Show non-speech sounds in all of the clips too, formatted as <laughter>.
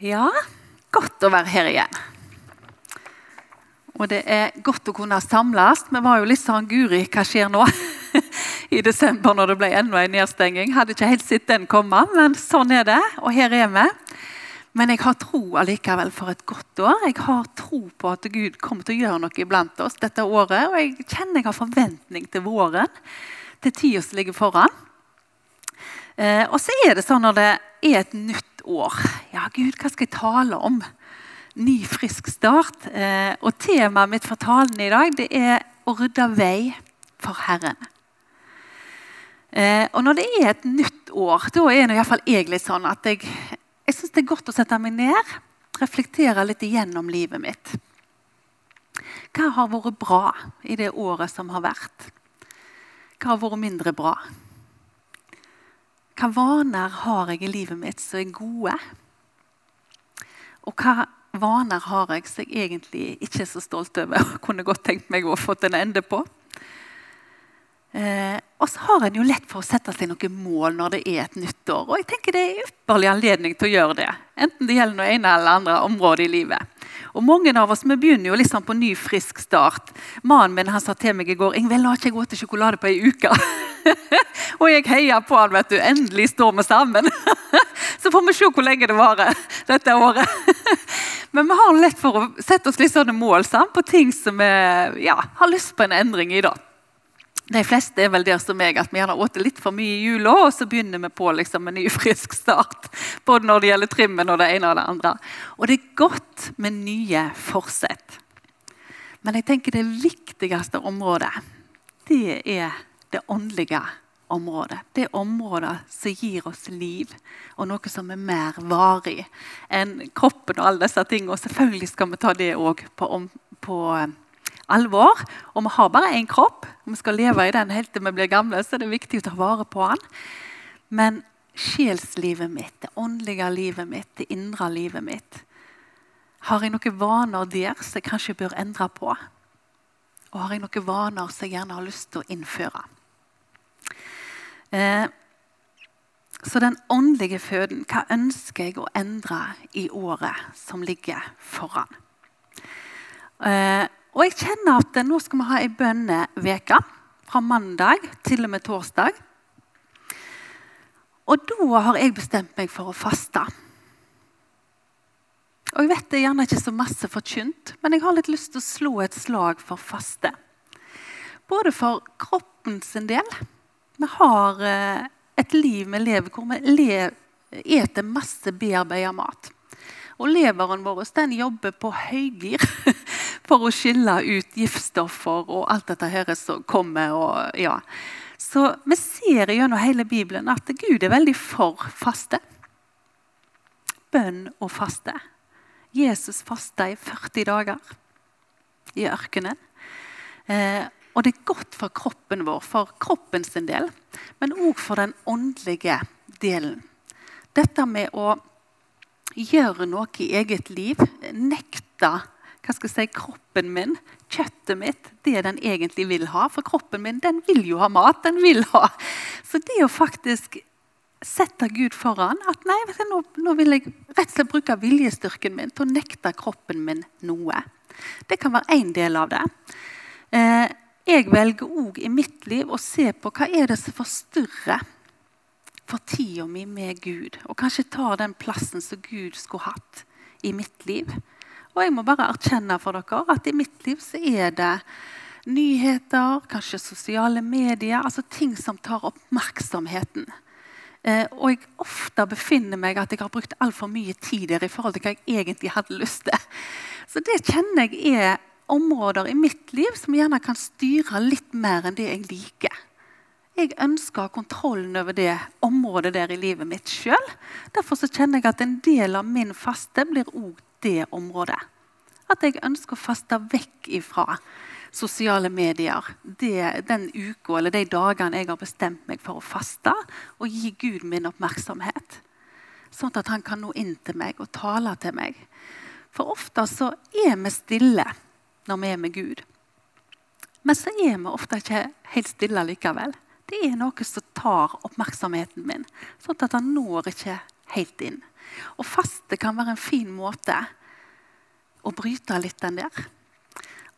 Ja, godt å være her igjen. Og det er godt å kunne samles. Vi var jo litt sånn Guri, hva skjer nå? <laughs> I desember når det ble enda en nedstenging. Hadde ikke helt sett den komme, men sånn er det. Og her er vi. Men jeg har tro allikevel for et godt år. Jeg har tro på at Gud kommer til å gjøre noe iblant oss dette året. Og jeg kjenner jeg har forventning til våren, til tida som ligger foran. Eh, og så er det sånn når det er et nytt år Ja, Gud, hva skal jeg tale om? Ny, frisk start. Eh, og temaet mitt for talen i dag det er å rydde vei for Herren. Eh, og når det er et nytt år, da er det iallfall jeg litt sånn at jeg, jeg syns det er godt å sette meg ned, reflektere litt igjennom livet mitt. Hva har vært bra i det året som har vært? Hva har vært mindre bra? Hva vaner har jeg i livet mitt som er gode? Og hva vaner har jeg som jeg egentlig ikke er så stolt over og kunne godt tenkt meg å fått en ende på? Eh, og så har en jo lett for å sette seg noen mål når det er et nytt år. Og jeg tenker det er ypperlig anledning til å gjøre det. Enten det gjelder noe ene eller andre område i livet. Og Mange av oss vi begynner jo liksom på ny, frisk start. Mannen min han sa til meg i går Ingvild, la ikke jeg gå til sjokolade på ei uke. <laughs> <laughs> og jeg heier på han, vet du. Endelig står vi sammen. <laughs> Så får vi se hvor lenge det varer dette året. <laughs> Men vi har lett for å sette oss litt sånne mål sant? på ting som vi ja, har lyst på en endring i. da. De fleste er vel der som meg, at vi gjerne åt litt for mye i jula, og så begynner vi på liksom en ny, frisk start. Både når det gjelder trimmen og det ene og det andre. Og det er godt med nye forsett. Men jeg tenker det viktigste området, det er det åndelige området. Det området som gir oss liv, og noe som er mer varig enn kroppen og alle disse tingene. Og selvfølgelig skal vi ta det òg på, på alvor. Og vi har bare én kropp. Vi skal leve i den helt til vi blir gamle, så er det viktig å ta vare på den. Men sjelslivet mitt, det åndelige livet mitt, det indre livet mitt Har jeg noen vaner der som jeg kanskje bør endre på? Og har jeg noen vaner som jeg gjerne har lyst til å innføre? Eh, så den åndelige føden, hva ønsker jeg å endre i året som ligger foran? Eh, og jeg kjenner at nå skal vi ha ei bønneveke fra mandag til og med torsdag. Og da har jeg bestemt meg for å faste. Og jeg vet det er gjerne ikke så masse forkynt, men jeg har litt lyst til å slå et slag for faste. Både for kroppen sin del. Vi har eh, et liv vi lever hvor vi lever, eter masse bearbeida mat. Og leveren vår den jobber på høygir <laughs> for å skille ut giftstoffer og alt dette her som kommer. Og, ja. Så vi ser gjennom hele Bibelen at Gud er veldig for faste. Bønn og faste. Jesus fasta i 40 dager i ørkenen. Eh, og det er godt for kroppen vår, for kroppen sin del, men òg for den åndelige delen. Dette med å gjøre noe i eget liv. Nekte hva skal jeg si, kroppen min, kjøttet mitt, det den egentlig vil ha. For kroppen min den vil jo ha mat. den vil ha. Så det å faktisk sette Gud foran at nei, nå, nå, vil jeg rett og slett bruke viljestyrken min til å nekte kroppen min noe. Det kan være én del av det. Eh, jeg velger òg i mitt liv å se på hva er det som forstyrrer for tida mi med Gud. Og kanskje ta den plassen som Gud skulle hatt i mitt liv. Og jeg må bare erkjenne for dere at i mitt liv så er det nyheter, kanskje sosiale medier, altså ting som tar oppmerksomheten. Eh, og jeg ofte befinner meg at jeg har brukt altfor mye tid der i forhold til hva jeg egentlig hadde lyst til. Så det kjenner jeg er områder i mitt liv som gjerne kan styre litt mer enn det jeg liker. Jeg ønsker kontrollen over det området der i livet mitt sjøl. Derfor så kjenner jeg at en del av min faste blir òg det området. At jeg ønsker å faste vekk ifra sosiale medier det, den uka eller de dagene jeg har bestemt meg for å faste, og gi Gud min oppmerksomhet. Sånn at han kan nå inn til meg og tale til meg. For ofte så er vi stille når vi er med Gud. Men så er vi ofte ikke helt stille likevel. Det er noe som tar oppmerksomheten min, sånn at han når ikke helt inn. Og faste kan være en fin måte å bryte litt den der.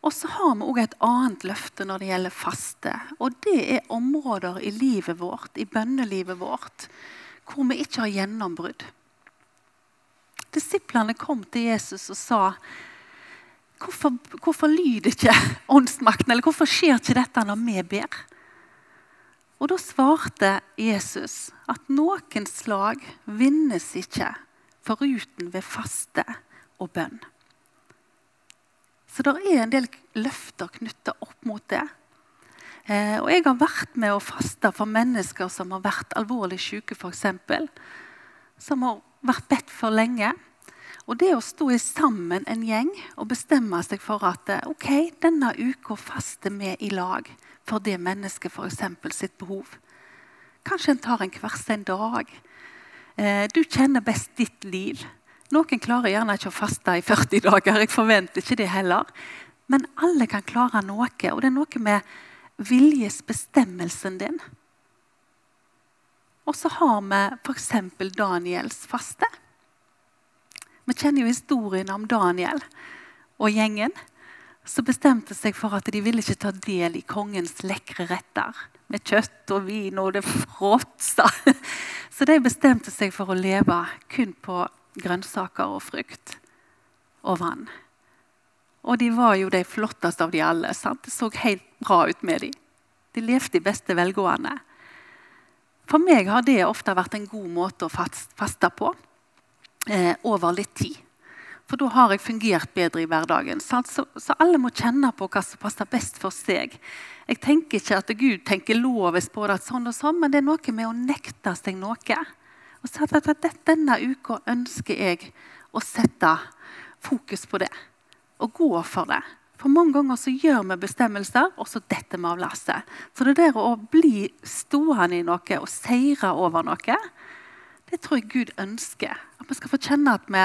Og så har vi òg et annet løfte når det gjelder faste. Og det er områder i livet vårt, i bønnelivet vårt, hvor vi ikke har gjennombrudd. Disiplene kom til Jesus og sa hvorfor, hvorfor lyder ikke åndsmakten, eller hvorfor skjer ikke dette når vi ber? Og da svarte Jesus at noen slag vinnes ikke foruten ved faste og bønn. Så det er en del løfter knytta opp mot det. Eh, og jeg har vært med å faste for mennesker som har vært alvorlig syke, f.eks. Som har vært bedt for lenge. Og det å stå sammen en gjeng og bestemme seg for at eh, ok, denne uka faster vi i lag for det mennesket f.eks. sitt behov. Kanskje en tar en hver sin dag. Eh, du kjenner best ditt liv. Noen klarer gjerne ikke å faste i 40 <laughs> dager. Jeg forventer ikke det heller. Men alle kan klare noe, og det er noe med viljesbestemmelsen din. Og så har vi f.eks. Daniels faste. Vi kjenner jo historien om Daniel og gjengen som bestemte seg for at de ville ikke ta del i kongens lekre retter med kjøtt og vin og det fråtsa. <laughs> Så de bestemte seg for å leve kun på grønnsaker og frukt og vann. Og de var jo de flotteste av de alle. Sant? Det så helt bra ut med dem. De levde i beste velgående. For meg har det ofte vært en god måte å faste på eh, over litt tid. For da har jeg fungert bedre i hverdagen. Så, så, alle må kjenne på hva som passer best for seg. Jeg tenker ikke at Gud tenker lovisk på det, sånn og sånn, men det er noe med å nekte seg noe. Og sa at denne uka ønsker jeg å sette fokus på det. Og gå for det. For mange ganger så gjør vi bestemmelser, og så detter vi av lasset. Så det der å bli stående i noe og seire over noe, det tror jeg Gud ønsker. At vi skal få kjenne at vi,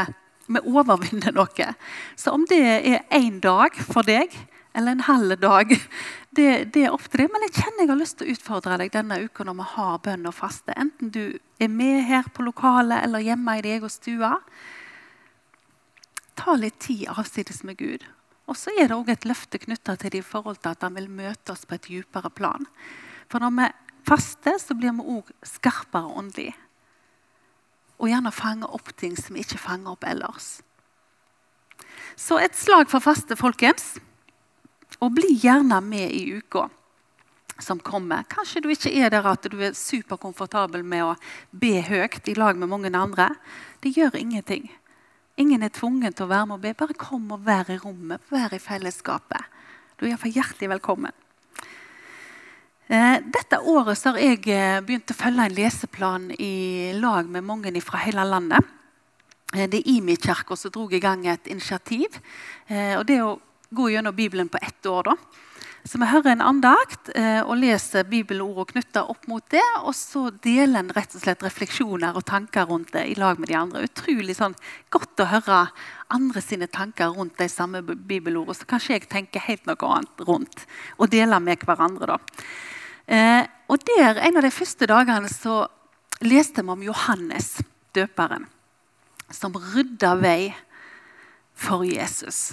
vi overvinner noe. Så om det er én dag for deg, eller en halv dag, det, det, er opp til deg. Men jeg kjenner jeg har lyst til å utfordre deg denne uka når vi har bønn og faste. Enten du er med her på lokalet eller hjemme i din egen stue. Ta litt tid avsides med Gud. Og så er det òg et løfte knytta til det i forhold til at han vil møte oss på et dypere plan. For når vi faster, så blir vi òg skarpere åndelig. Og gjerne fange opp ting som vi ikke fanger opp ellers. Så et slag for faste, folkens. Og bli gjerne med i uka som kommer. Kanskje du ikke er der at du er superkomfortabel med å be høyt i lag med mange andre. Det gjør ingenting. Ingen er tvungen til å være med og be. Bare kom og vær i rommet, vær i fellesskapet. Du er iallfall hjertelig velkommen. Eh, dette året har jeg eh, begynt å følge en leseplan i lag med mange fra hele landet. Eh, det er IMI-kirka som dro i gang et initiativ. og det å gå gjennom Bibelen på ett år. da. Så vi hører en andakt og leser bibelord og knytter opp mot det. Og så deler en rett og slett refleksjoner og tanker rundt det i lag med de andre. Utrolig sånn, godt å høre andre sine tanker rundt de samme bibelordene. Så kanskje jeg tenker helt noe annet rundt og deler med hverandre. da. Eh, og der, En av de første dagene så leste vi om Johannes, døperen, som rydda vei for Jesus.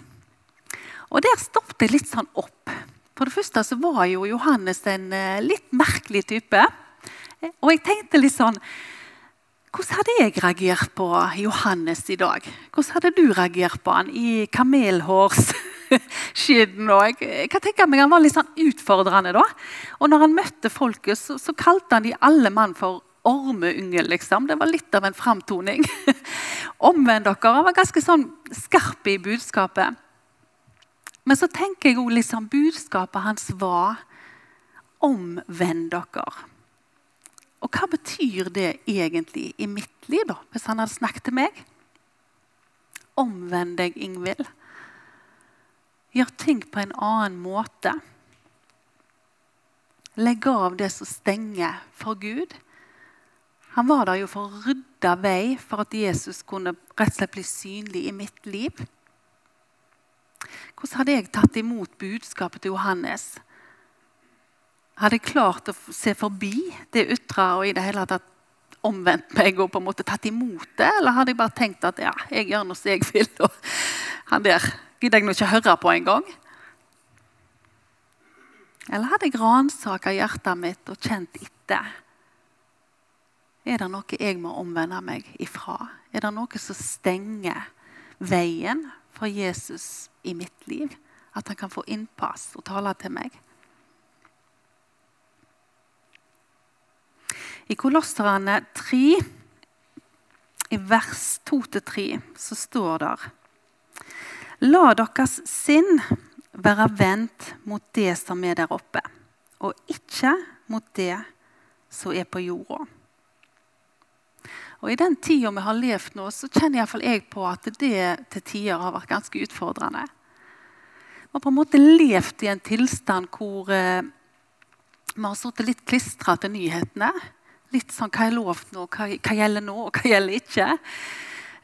Og der stoppet det litt sånn opp. For det første så var jo Johannes en eh, litt merkelig type. Og jeg tenkte litt sånn Hvordan hadde jeg reagert på Johannes i dag? Hvordan hadde du reagert på han i <laughs> <laughs> kamelhårsskinn? Jeg, jeg kan tenke meg Han var litt sånn utfordrende da. Og når han møtte folket, så, så kalte han de alle mann for ormeunge, Liksom. Det var litt av en framtoning. <laughs> Omvend dere. Han var ganske sånn skarp i budskapet. Men så tenker jeg òg liksom budskapet hans var omvend dere. Og hva betyr det egentlig i mitt liv, da, hvis han hadde snakket til meg? Omvend deg, Ingvild. Gjør ting på en annen måte. Legg av det som stenger for Gud. Han var der jo for å rydde vei for at Jesus kunne rett og slett bli synlig i mitt liv. Hvordan hadde jeg tatt imot budskapet til Johannes? Hadde jeg klart å se forbi det ytre og i det hele tatt omvendt meg og på en måte tatt imot det? Eller hadde jeg bare tenkt at ja, jeg gjør noe som jeg vil, og <laughs> han der gidder jeg nå ikke høre på engang? Eller hadde jeg ransaka hjertet mitt og kjent etter? Er det noe jeg må omvende meg ifra? Er det noe som stenger veien for Jesus i mitt liv? At han kan få innpass og tale til meg? I Kolosserne 3, i vers 2-3, så står det La deres sinn være vendt mot det som er der oppe, og ikke mot det som er på jorda. Og I den tida vi har levd nå, så kjenner iallfall jeg på at det til tider har vært ganske utfordrende. Vi har på en måte levd i en tilstand hvor eh, vi har sittet litt klistra til nyhetene litt sånn hva er lov nå, hva, gjelder nå, og hva gjelder ikke.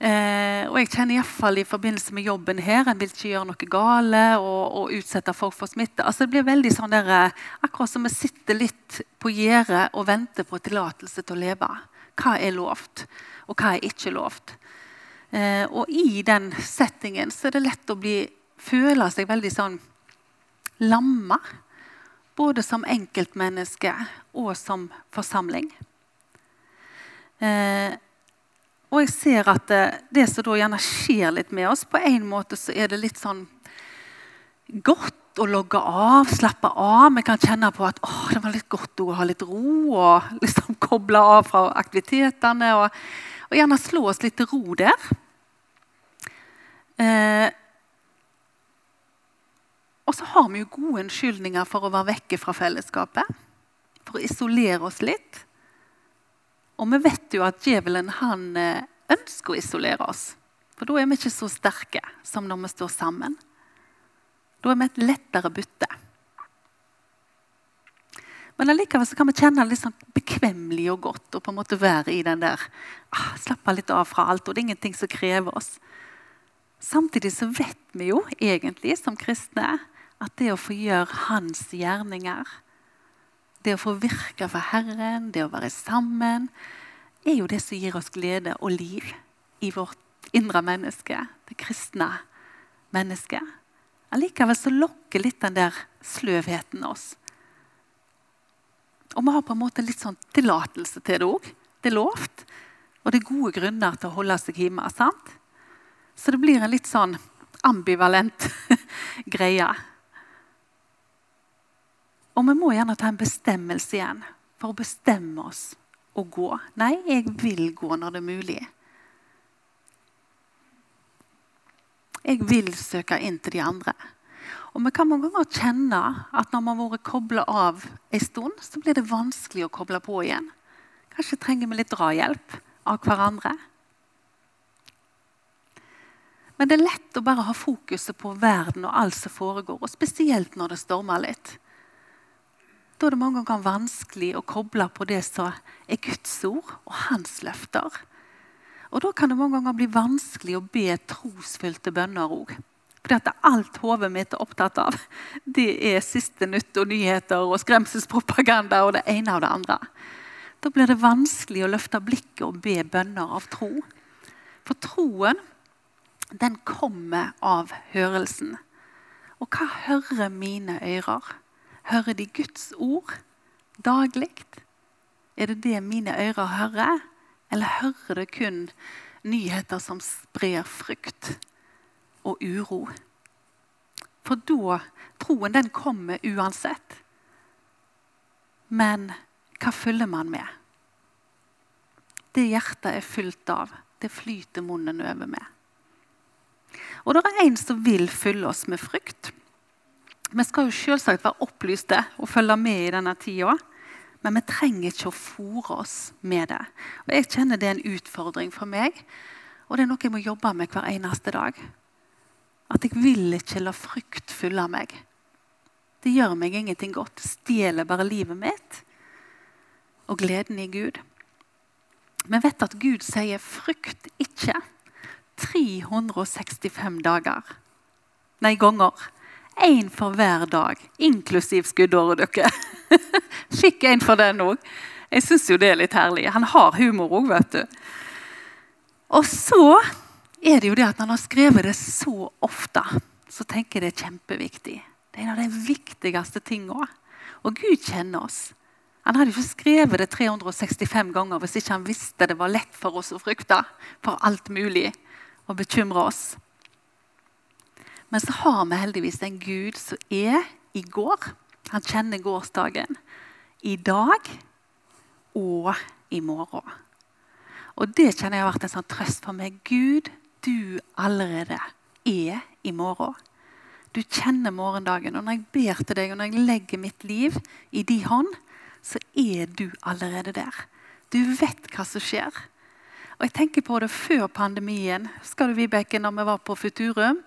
Eh, og jeg kjenner iallfall i forbindelse med jobben her En vil ikke gjøre noe gale og, og utsette folk for smitte. Altså Det blir veldig sånn der, eh, akkurat som vi sitter litt på gjerdet og venter på tillatelse til å leve. Hva er lovt, og hva er ikke lovt? Eh, og i den settingen så er det lett å bli, føle seg veldig sånn lamma. Både som enkeltmenneske og som forsamling. Eh, og jeg ser at det, det, som da gjerne skjer litt med oss På en måte så er det litt sånn godt å logge av, slappe av. Vi kan kjenne på at å, det var litt godt å ha litt ro og <laughs> liksom koble av fra aktivitetene. Og, og gjerne slå oss litt til ro der. Eh, og så har vi jo gode unnskyldninger for å være vekke fra fellesskapet. For å isolere oss litt. Og vi vet jo at djevelen han eh, ønsker å isolere oss. For da er vi ikke så sterke som når vi står sammen. Da er vi et lettere bytte. Men allikevel så kan vi kjenne det litt sånn bekvemmelig og godt og på en måte være i den der ah, Slappe litt av fra alt, og det er ingenting som krever oss. Samtidig så vet vi jo egentlig som kristne at det å få gjøre hans gjerninger det å få virke for Herren, det å være sammen, er jo det som gir oss glede og liv i vårt indre menneske, det kristne mennesket. Allikevel så lokker litt den der sløvheten oss. Og vi har på en måte litt sånn tillatelse til det òg. Det er lovt. Og det er gode grunner til å holde seg hjemme. sant? Så det blir en litt sånn ambivalent <laughs> greie. Og vi må gjerne ta en bestemmelse igjen for å bestemme oss å gå. Nei, jeg vil gå når det er mulig. Jeg vil søke inn til de andre. Og Vi kan mange ganger kjenne at når vi har vært kobla av en stund, så blir det vanskelig å koble på igjen. Kanskje trenger vi litt drahjelp av hverandre. Men det er lett å bare ha fokuset på verden og alt som foregår, og spesielt når det stormer litt. Da er det mange ganger vanskelig å koble på det som er Guds ord og hans løfter. Og Da kan det mange ganger bli vanskelig å be trosfylte bønner òg. Fordi at alt hodet mitt er opptatt av, det er siste nytt og nyheter og skremselspropaganda og det ene av det andre. Da blir det vanskelig å løfte blikket og be bønner av tro. For troen, den kommer av hørelsen. Og hva hører mine ører? Hører de Guds ord daglig? Er det det mine ører hører? Eller hører det kun nyheter som sprer frykt og uro? For da Troen den kommer uansett. Men hva følger man med? Det hjertet er fylt av, det flyter munnen over med. Og det er en som vil fylle oss med frykt. Vi skal jo selvsagt være opplyste og følge med i denne tida. Men vi trenger ikke å fòre oss med det. Og Jeg kjenner det er en utfordring for meg, og det er noe jeg må jobbe med hver eneste dag. At jeg vil ikke la frykt fylle meg. Det gjør meg ingenting godt. Stjeler bare livet mitt og gleden i Gud. Vi vet at Gud sier 'frykt ikke' 365 dager. Nei, ganger. Én for hver dag, inklusiv skuddåret dere. <laughs> Fikk en for den òg. Jeg syns jo det er litt herlig. Han har humor òg, vet du. Og så er det jo det at han har skrevet det så ofte, så tenker jeg det er kjempeviktig. Det er en av de viktigste tingene. Og Gud kjenner oss. Han hadde ikke skrevet det 365 ganger hvis ikke han visste det var lett for oss å frykte for alt mulig og bekymre oss. Men så har vi heldigvis en Gud som er i går. Han kjenner gårsdagen. I dag og i morgen. Og det kjenner jeg har vært en sånn trøst for meg. Gud, du allerede er i morgen. Du kjenner morgendagen. Og når jeg ber til deg, og når jeg legger mitt liv i din hånd, så er du allerede der. Du vet hva som skjer. Og jeg tenker på det før pandemien. Skal du, Vibeke, når vi var på Futurum?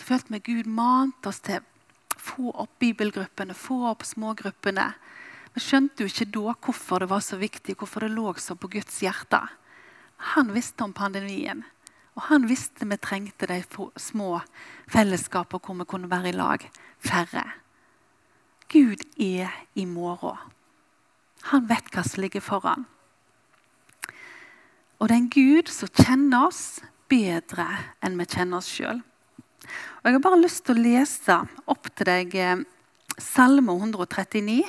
Så følte vi Gud mante oss til å få opp bibelgruppene, få opp smågruppene. Vi skjønte jo ikke da hvorfor det var så viktig, hvorfor det lå så på Guds hjerte. Han visste om pandemien, og han visste vi trengte de små fellesskapene hvor vi kunne være i lag. Færre. Gud er i morgen. Han vet hva som ligger foran. Og det er en Gud som kjenner oss bedre enn vi kjenner oss sjøl. Og Jeg har bare lyst til å lese opp til deg eh, Salme 139.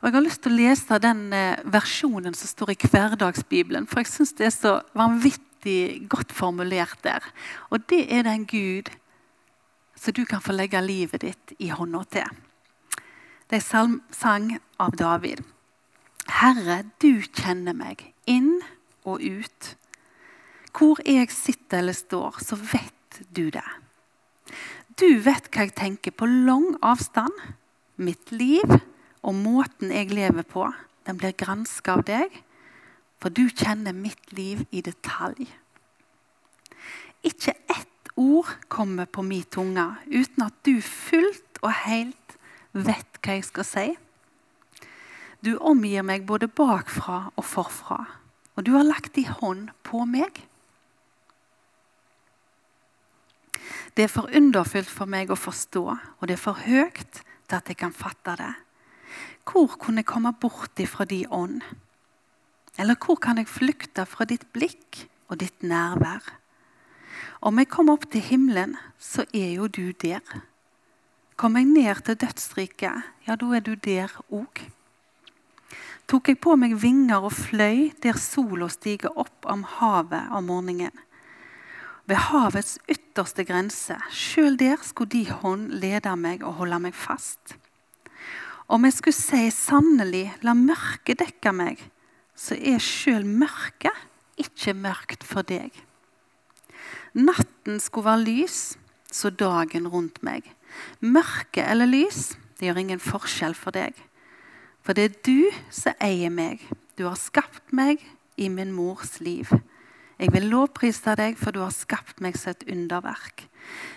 Og Jeg har lyst til å lese den eh, versjonen som står i Hverdagsbibelen. For jeg syns det er så vanvittig godt formulert der. Og det er den Gud som du kan få legge livet ditt i hånda til. Det er salmsang av David. Herre, du kjenner meg inn og ut. Hvor jeg sitter eller står, så vet du det. Du vet hva jeg tenker på lang avstand. Mitt liv og måten jeg lever på, den blir granska av deg, for du kjenner mitt liv i detalj. Ikke ett ord kommer på min tunge uten at du fullt og helt vet hva jeg skal si. Du omgir meg både bakfra og forfra, og du har lagt din hånd på meg. Det er for underfullt for meg å forstå, og det er for høyt til at jeg kan fatte det. Hvor kunne jeg komme bort ifra de ånd? Eller hvor kan jeg flykte fra ditt blikk og ditt nærvær? Om jeg kommer opp til himmelen, så er jo du der. Kommer jeg ned til dødsriket, ja, da er du der òg. Tok jeg på meg vinger og fløy der sola stiger opp om havet om morgenen ved havets ytterste grense. Sjøl der skulle de hånd lede meg og holde meg fast. Om jeg skulle si sannelig, la mørket dekke meg, så er sjøl mørket ikke mørkt for deg. Natten skulle være lys, så dagen rundt meg. Mørke eller lys, det gjør ingen forskjell for deg. For det er du som eier meg. Du har skapt meg i min mors liv. Jeg vil lovprise deg, for du har skapt meg som et underverk.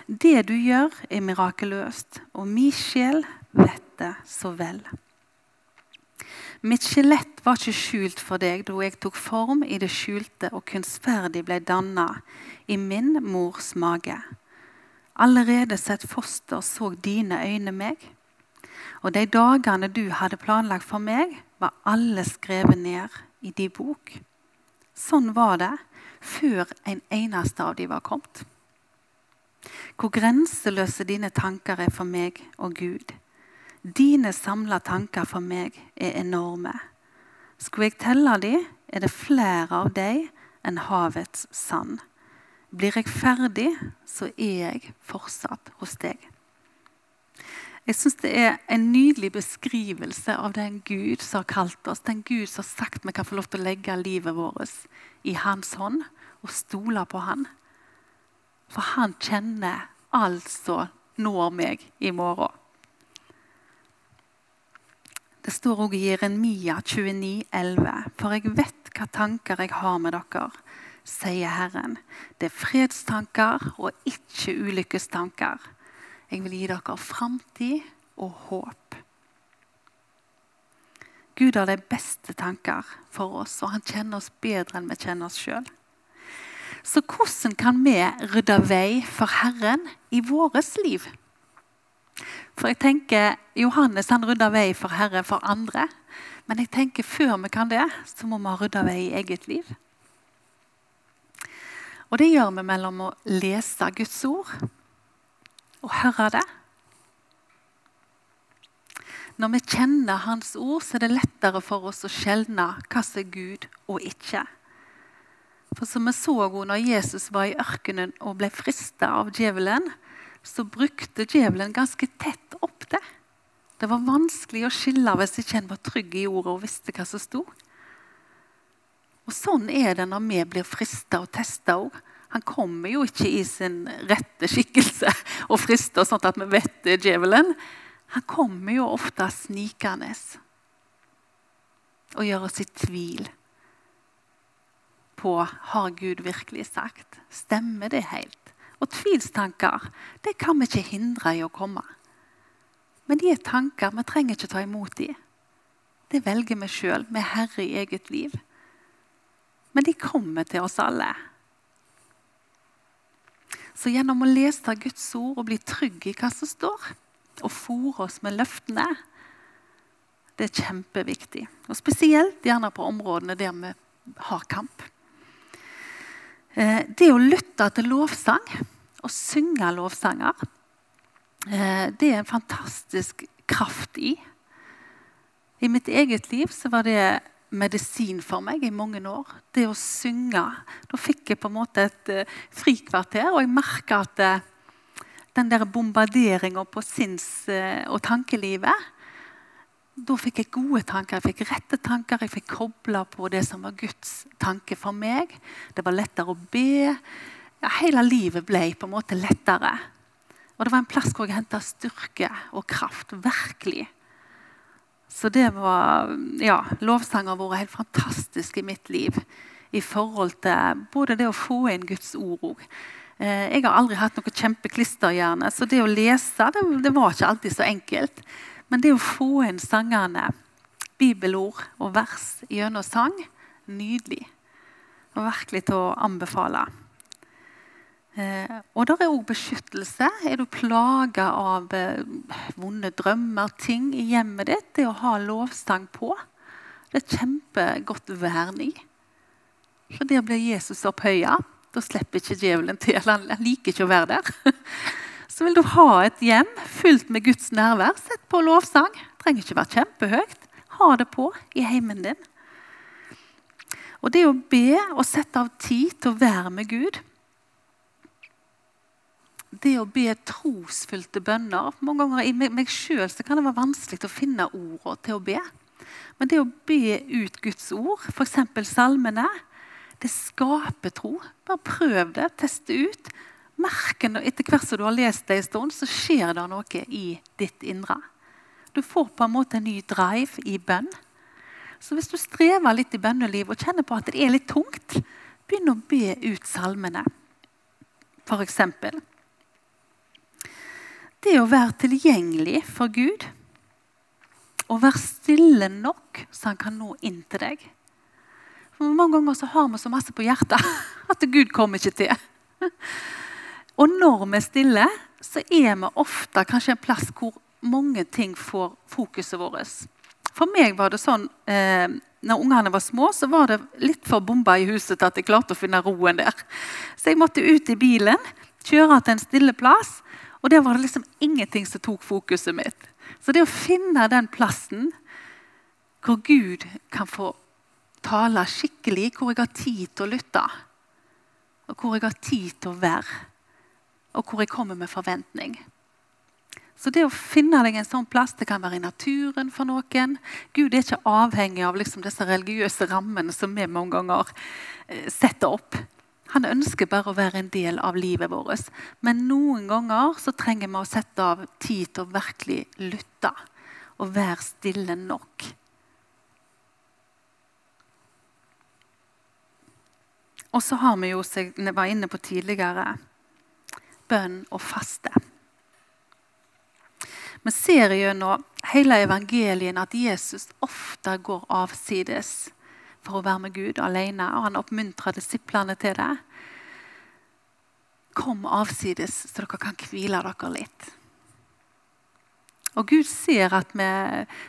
Det du gjør, er mirakuløst, og min sjel vet det så vel. Mitt skjelett var ikke skjult for deg da jeg tok form i det skjulte og kunstferdig ble danna i min mors mage. Allerede sett foster så dine øyne meg. Og de dagene du hadde planlagt for meg, var alle skrevet ned i din bok. Sånn var det før en eneste av dem var kommet. Hvor grenseløse dine tanker er for meg og Gud. Dine samla tanker for meg er enorme. Skulle jeg telle dem, er det flere av dem enn havets sand. Blir jeg ferdig, så er jeg fortsatt hos deg. Jeg syns det er en nydelig beskrivelse av den Gud som har kalt oss. Den Gud som har sagt vi kan få lov til å legge livet vårt i hans hånd og stole på han. For han kjenner altså når meg i morgen. Det står òg i Jeremia 29, 11. For jeg vet hva tanker jeg har med dere, sier Herren. Det er fredstanker og ikke ulykkestanker. Jeg vil gi dere framtid og håp. Gud har de beste tanker for oss, og han kjenner oss bedre enn vi kjenner oss sjøl. Så hvordan kan vi rydde vei for Herren i vårt liv? For jeg tenker, Johannes han rydda vei for Herren for andre. Men jeg tenker før vi kan det, så må vi ha rydda vei i eget liv. Og det gjør vi mellom å lese Guds ord og høre det. Når vi kjenner Hans ord, så er det lettere for oss å skjelne hva som er Gud og ikke. For som vi så når Jesus var i ørkenen og ble frista av djevelen, så brukte djevelen ganske tett opp det. Det var vanskelig å skille hvis ikke en var trygg i ordet og visste hva som sto. Og Sånn er det når vi blir frista og testa òg. Han kommer jo ikke i sin rette skikkelse og frister sånn at vi vet det er djevelen. Han kommer jo ofte snikende og gjør oss i tvil på har Gud virkelig sagt. Stemmer det helt? Og tvilstanker det kan vi ikke hindre i å komme. Men de er tanker. Vi trenger ikke ta imot de. Det velger vi sjøl. Vi er herre i eget liv. Men de kommer til oss alle. Så gjennom å lese Guds ord og bli trygg i hva som står, og fòre oss med løftene, det er kjempeviktig. Og Spesielt gjerne på områdene der vi har kamp. Eh, det å lytte til lovsang og synge lovsanger, eh, det er en fantastisk kraft i. I mitt eget liv så var det medisin for meg i mange år. Det å synge. Da fikk jeg på en måte et uh, frikvarter, og jeg merka at uh, den der bombarderinga på sinns- uh, og tankelivet Da fikk jeg gode tanker, jeg fikk rette tanker, jeg fikk kobla på det som var Guds tanke for meg. Det var lettere å be. Ja, hele livet ble på en måte lettere. Og det var en plass hvor jeg henta styrke og kraft. Virkelig. Så det var Ja, lovsang har vært helt fantastisk i mitt liv. I forhold til både det å få inn Guds ord òg. Eh, jeg har aldri hatt noe kjempeklisterhjerne, så det å lese det, det, var ikke alltid så enkelt. Men det å få inn sangene, bibelord og vers gjennom sang, nydelig. Og virkelig til å anbefale. Eh, og der er òg beskyttelse. Er du plaga av eh, vonde drømmer, ting i hjemmet ditt, det å ha lovstang på, det er kjempegodt vern i. For der blir Jesus opphøya. Da slipper ikke djevelen til. Han liker ikke å være der. <laughs> Så vil du ha et hjem fullt med Guds nærvær, sett på lovsang. Det trenger ikke være kjempehøyt. Ha det på i heimen din. Og det å be og sette av tid til å være med Gud det å be trosfylte bønner Mange ganger i meg sjøl kan det være vanskelig å finne ordene til å be. Men det å be ut Guds ord, f.eks. salmene, det skaper tro. Bare prøv det. Test det ut. Merk etter hvert som du har lest det en stund, så skjer det noe i ditt indre. Du får på en måte en ny drive i bønn. Så hvis du strever litt i bønnelivet og kjenner på at det er litt tungt, begynn å be ut salmene. Eksempel. Det å være tilgjengelig for Gud. Og være stille nok så han kan nå inn til deg. For Mange ganger så har vi så masse på hjertet <laughs> at Gud kommer ikke til. Og når vi er stille, så er vi ofte kanskje en plass hvor mange ting får fokuset vårt. For meg var det sånn eh, når ungene var små, så var det litt for bomba i huset til at jeg klarte å finne roen der. Så jeg måtte ut i bilen, kjøre til en stille plass og der var det liksom ingenting som tok fokuset mitt. Så det å finne den plassen hvor Gud kan få tale skikkelig, hvor jeg har tid til å lytte, og hvor jeg har tid til å være, og hvor jeg kommer med forventning. Så det å finne deg en sånn plass, det kan være i naturen for noen. Gud er ikke avhengig av liksom disse religiøse rammene som vi mange ganger eh, setter opp. Han ønsker bare å være en del av livet vårt. Men noen ganger så trenger vi å sette av tid til å virkelig lytte og være stille nok. Og så har vi jo, som jeg var inne på tidligere, bønn og faste. Vi ser gjennom hele evangelien at Jesus ofte går avsides for å være med Gud alene, og han oppmuntrer disiplene til det. Kom avsides, så dere kan hvile dere litt. Og Gud ser at vi,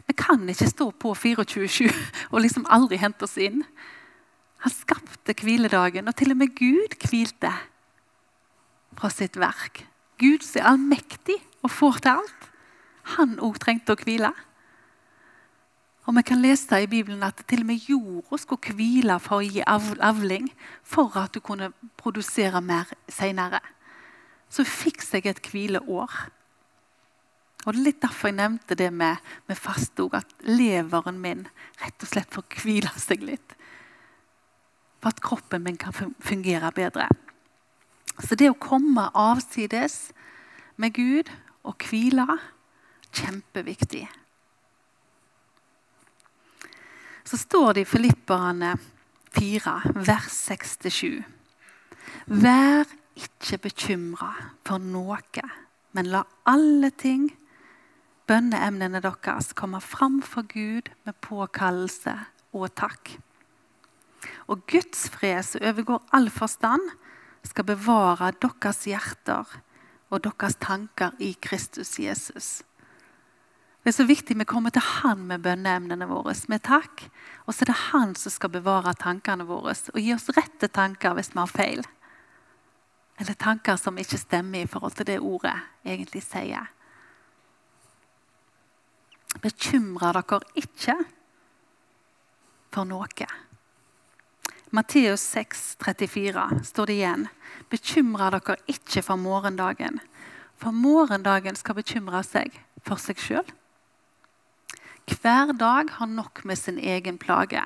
vi kan ikke stå på 24-7 og liksom aldri hente oss inn. Han skapte hviledagen, og til og med Gud hvilte fra sitt verk. Gud som er allmektig og får til alt. Han òg trengte å hvile. Og Vi kan lese i Bibelen at til og med jorda skulle hvile for å gi avling, for at du kunne produsere mer senere. Så fikk seg et hvileår. Og Det er litt derfor jeg nevnte det med, med faste at leveren min rett og slett får hvile seg litt. For at kroppen min kan fungere bedre. Så det å komme avsides med Gud og hvile kjempeviktig. Så står det i Filipperne 4, vers 6-7. Vær ikke bekymra for noe, men la alle ting bønneemnene deres komme fram for Gud med påkallelse og takk. Og Guds fred, som overgår all forstand, skal bevare deres hjerter og deres tanker i Kristus Jesus. Det er så viktig Vi kommer til Han med bønneemnene våre, med takk. Og så er det Han som skal bevare tankene våre og gi oss rette tanker hvis vi har feil. Eller tanker som ikke stemmer i forhold til det ordet egentlig sier. Bekymre dere ikke for noe. Matteus 6, 34 står det igjen. Bekymre dere ikke for morgendagen, for morgendagen skal bekymre seg for seg sjøl. Hver dag har nok med sin egen plage.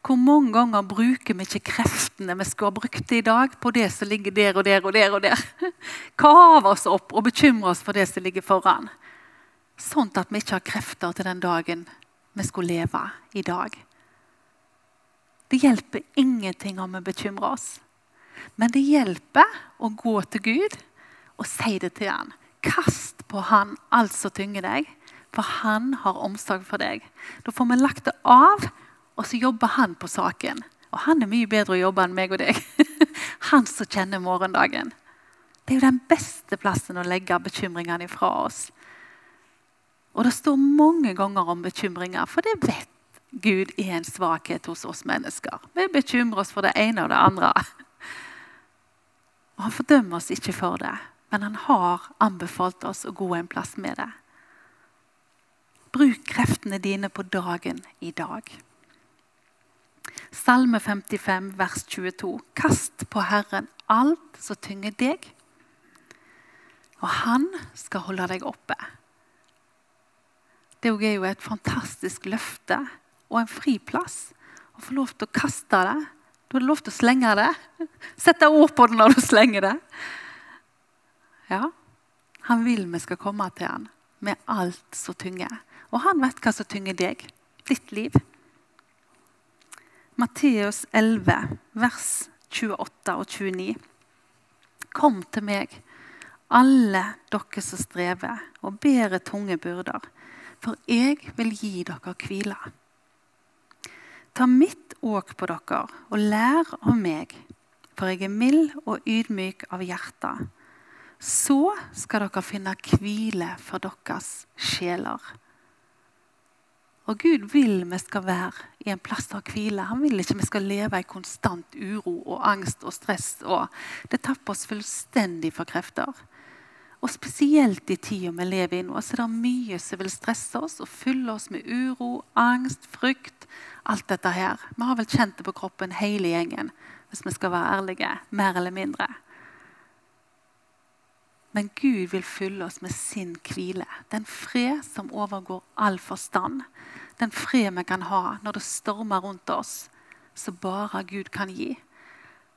Hvor mange ganger bruker vi ikke kreftene vi skulle ha brukt i dag, på det som ligger der og der og der? og der? <laughs> Kave oss opp og bekymre oss for det som ligger foran. Sånn at vi ikke har krefter til den dagen vi skulle leve i dag. Det hjelper ingenting om vi bekymrer oss. Men det hjelper å gå til Gud og si det til han. Kast på han alt som tynger deg, for han har omsorg for deg. Da får vi lagt det av, og så jobber han på saken. Og han er mye bedre å jobbe enn meg og deg. <laughs> Han som kjenner morgendagen. Det er jo den beste plassen å legge bekymringene ifra oss. Og det står mange ganger om bekymringer, for det vet Gud er en svakhet hos oss mennesker. Vi bekymrer oss for det ene og det andre. <laughs> Og Han fordømmer oss ikke for det, men han har anbefalt oss å gå en plass med det. Bruk kreftene dine på dagen i dag. Salme 55, vers 22. Kast på Herren alt som tynger deg, og Han skal holde deg oppe. Det er jo et fantastisk løfte og en friplass å få lov til å kaste det. Du har lov til å slenge det. Sette ord på det når du slenger det. Ja, Han vil vi skal komme til han med alt som tynger. Og han vet hva som tynger deg, ditt liv. Matteus 11, vers 28 og 29. Kom til meg, alle dere som strever og bærer tunge byrder, for jeg vil gi dere hvile. Ta mitt åk på dere og lær av meg, for jeg er mild og ydmyk av hjerte. Så skal dere finne hvile for deres sjeler. Og Gud vil vi skal være i en plass av hvile. Han vil ikke vi skal leve i konstant uro og angst og stress. og Det tapper oss fullstendig for krefter. Og Spesielt i tida vi lever i nå, så er det mye som vil stresse oss og fylle oss med uro, angst, frykt. Alt dette her. Vi har vel kjent det på kroppen hele gjengen, hvis vi skal være ærlige. Mer eller mindre. Men Gud vil fylle oss med sin hvile. Den fred som overgår all forstand. Den fred vi kan ha når det stormer rundt oss, som bare Gud kan gi.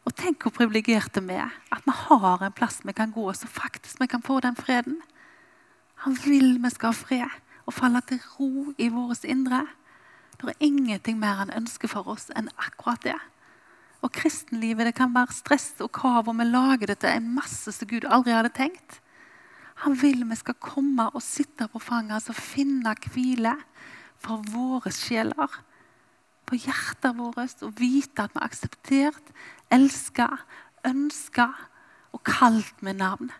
Og tenk hvor privilegerte vi er. At vi har en plass vi kan gå, så faktisk vi kan få den freden. Han vil vi skal ha fred og falle til ro i vårt indre. Det er ingenting mer han ønsker for oss enn akkurat det. Og kristenlivet det kan være stress og krav, og vi lager det til en masse som Gud aldri hadde tenkt. Han vil vi skal komme og sitte på fanget og finne hvile for våre sjeler, på hjertet vårt, og vite at vi er akseptert, elsket, ønska og kalt med navn.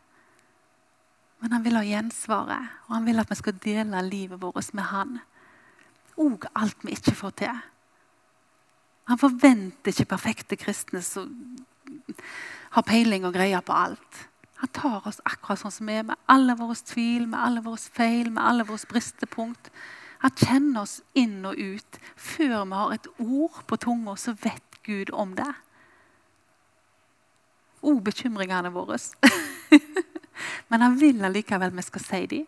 Men han vil ha gjensvaret, og han vil at vi skal dele livet vårt med han. Og alt vi ikke får til. Han forventer ikke perfekte kristne som har peiling og greier på alt. Han tar oss akkurat sånn som vi er, med alle våre tvil, med alle våre feil, med alle våre bristepunkt. Han kjenner oss inn og ut. Før vi har et ord på tunga, så vet Gud om det. O bekymringene våre. <laughs> Men han vil allikevel vi skal si dem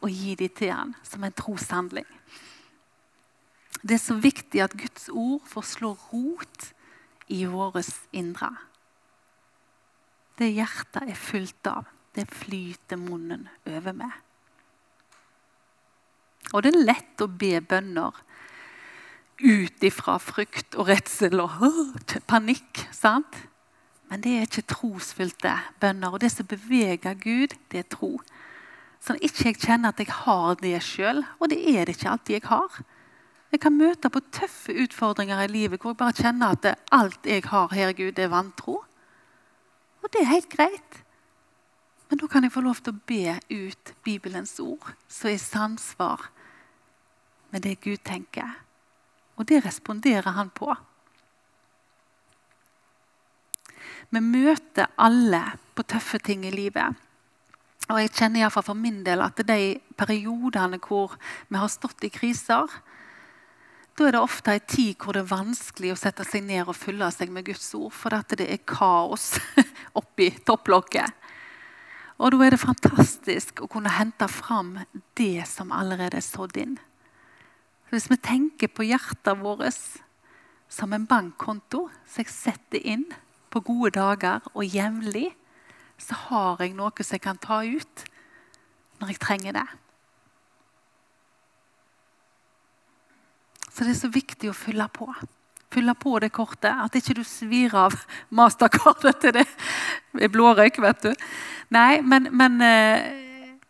og gi dem til han som en troshandling. Det er så viktig at Guds ord får slå rot i vårt indre. Det hjertet er fullt av, det flyter munnen over med. Og det er lett å be bønner ut ifra frykt og redsel og panikk. sant? Men det er ikke trosfylte bønner. Og det som beveger Gud, det er tro. Sånn ikke jeg kjenner at jeg har det sjøl, og det er det ikke alltid jeg har. Jeg kan møte på tøffe utfordringer i livet hvor jeg bare kjenner at alt jeg har her, Gud, er vantro. Og det er helt greit. Men da kan jeg få lov til å be ut Bibelens ord, som er samsvar med det Gud tenker. Og det responderer han på. Vi møter alle på tøffe ting i livet. Og jeg kjenner iallfall for min del at de periodene hvor vi har stått i kriser, da er det ofte en tid hvor det er vanskelig å sette seg ned og fylle seg med Guds ord, for at det er kaos <laughs> oppi topplokket. Og da er det fantastisk å kunne hente fram det som allerede er sådd inn. Hvis vi tenker på hjertet vårt som en bankkonto som jeg setter inn på gode dager og jevnlig, så har jeg noe som jeg kan ta ut når jeg trenger det. Så det er så viktig å fylle på. Fylle på det kortet. At ikke du svir av <laughs> mastercardet til det er blårøyk, vet du. Nei, men, men eh,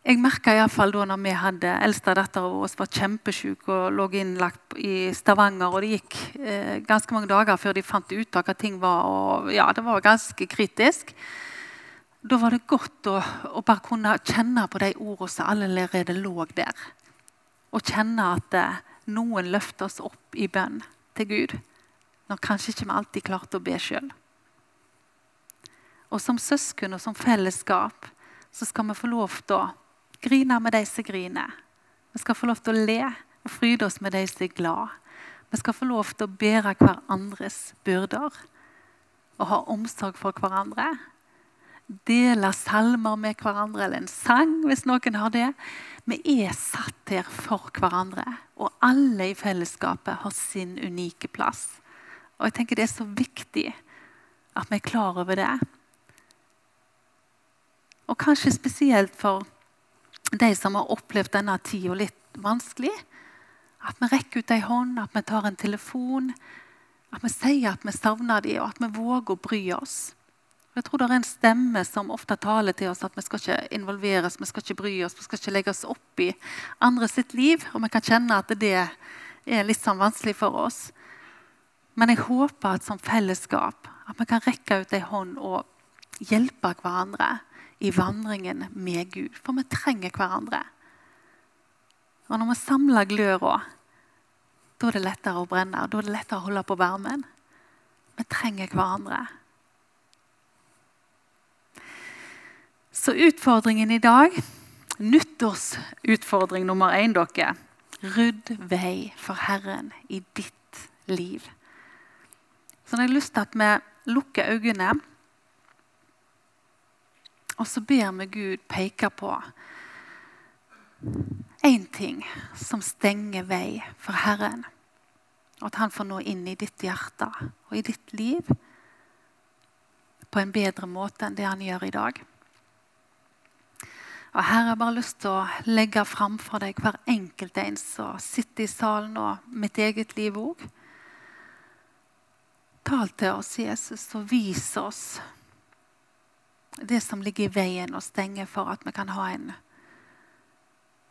jeg merka iallfall da når vi hadde eldste datter av oss var kjempesjuk og lå innlagt i Stavanger, og det gikk eh, ganske mange dager før de fant ut av hva ting var, og ja, det var ganske kritisk. Da var det godt å, å bare kunne kjenne på de ordene som allerede lå der. Og kjenne at eh, noen løfter oss opp i bønn til Gud, når kanskje ikke vi alltid klarte å be sjøl. Og som søsken og som fellesskap så skal vi få lov til å grine med de som griner. Vi skal få lov til å le og fryde oss med de som er glad. Vi skal få lov til å bære hverandres byrder og ha omsorg for hverandre. Dele salmer med hverandre, eller en sang, hvis noen har det. Vi er satt her for hverandre, og alle i fellesskapet har sin unike plass. Og jeg tenker Det er så viktig at vi er klar over det. Og kanskje spesielt for de som har opplevd denne tida litt vanskelig. At vi rekker ut ei hånd, at vi tar en telefon. At vi sier at vi savner dem, og at vi våger å bry oss. Jeg tror det er en stemme som ofte taler til oss at vi skal ikke involveres, vi skal ikke bry oss, vi skal ikke legge oss opp i andre sitt liv. Og vi kan kjenne at det er litt sånn vanskelig for oss. Men jeg håper at som fellesskap at vi kan rekke ut ei hånd og hjelpe hverandre i vandringen med Gud. For vi trenger hverandre. Og når vi samler gløra, da er det lettere å brenne. Da er det lettere å holde på varmen. Vi trenger hverandre. Så utfordringen i dag Nyttårsutfordring nummer én, dere. Rydd vei for Herren i ditt liv. Så jeg har lyst til at vi lukker øynene, og så ber vi Gud peke på én ting som stenger vei for Herren. Og at han får nå inn i ditt hjerte og i ditt liv på en bedre måte enn det han gjør i dag. Og Her har jeg bare lyst til å legge fram for deg hver enkelt en som sitter i salen, og mitt eget liv òg. Tal til oss, Jesus, og vis oss det som ligger i veien og stenger for at vi kan ha en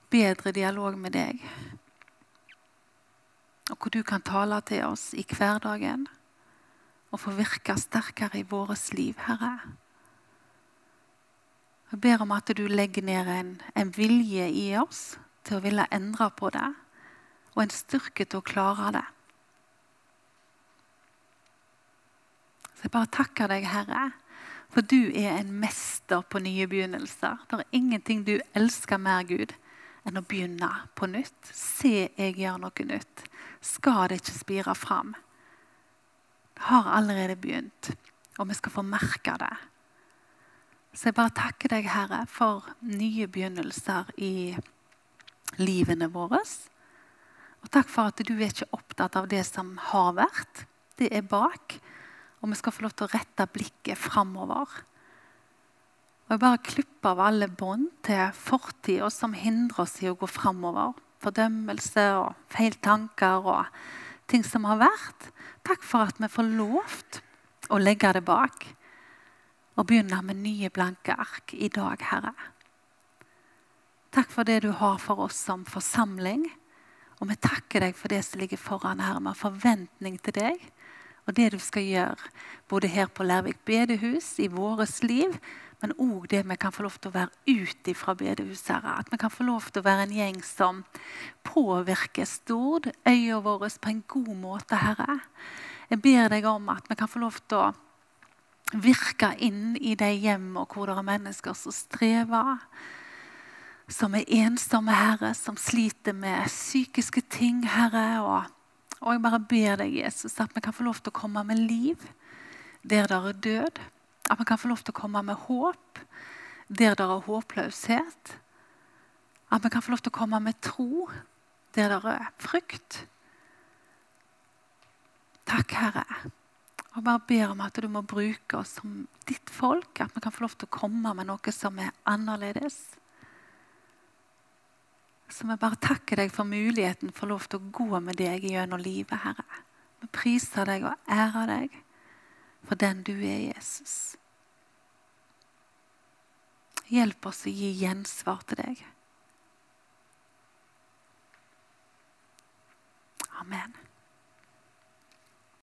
bedre dialog med deg. Og hvor du kan tale til oss i hverdagen og få virke sterkere i vårt liv, Herre. Jeg ber om at du legger ned en, en vilje i oss til å ville endre på det, og en styrke til å klare det. Så jeg bare takker deg, Herre, for du er en mester på nye begynnelser. Det er ingenting du elsker mer, Gud, enn å begynne på nytt. Se, jeg gjør noe nytt. Skal det ikke spire fram? Det har allerede begynt, og vi skal få merke det. Så jeg bare takker deg, Herre, for nye begynnelser i livene våre. Og takk for at du er ikke opptatt av det som har vært. Det er bak. Og vi skal få lov til å rette blikket framover. Og jeg bare klipper av alle bånd til fortida som hindrer oss i å gå framover. Fordømmelse og feil tanker og ting som har vært. Takk for at vi får lov å legge det bak og begynne med nye blanke ark i dag, Herre. Takk for det du har for oss som forsamling. Og vi takker deg for det som ligger foran, Herre, med forventning til deg og det du skal gjøre, både her på Lærvik bedehus, i vårt liv, men òg det vi kan få lov til å være ute fra bedehuset. Herre. At vi kan få lov til å være en gjeng som påvirker Stord, øya våre, på en god måte, Herre. Jeg ber deg om at vi kan få lov til å virke inn i de hjemmene hvor det er mennesker som strever. Som er ensomme, Herre, som sliter med psykiske ting, Herre. og og jeg bare ber deg, Jesus, at vi kan få lov til å komme med liv der det er død. At vi kan få lov til å komme med håp der det er håpløshet. At vi kan få lov til å komme med tro der det er frykt. Takk, Herre. Og bare ber om at du må bruke oss som ditt folk. At vi kan få lov til å komme med noe som er annerledes. Så vi bare takker deg for muligheten for lov til å gå med deg gjennom livet, Herre. Vi priser deg og ærer deg for den du er, Jesus. Hjelp oss å gi gjensvar til deg. Amen.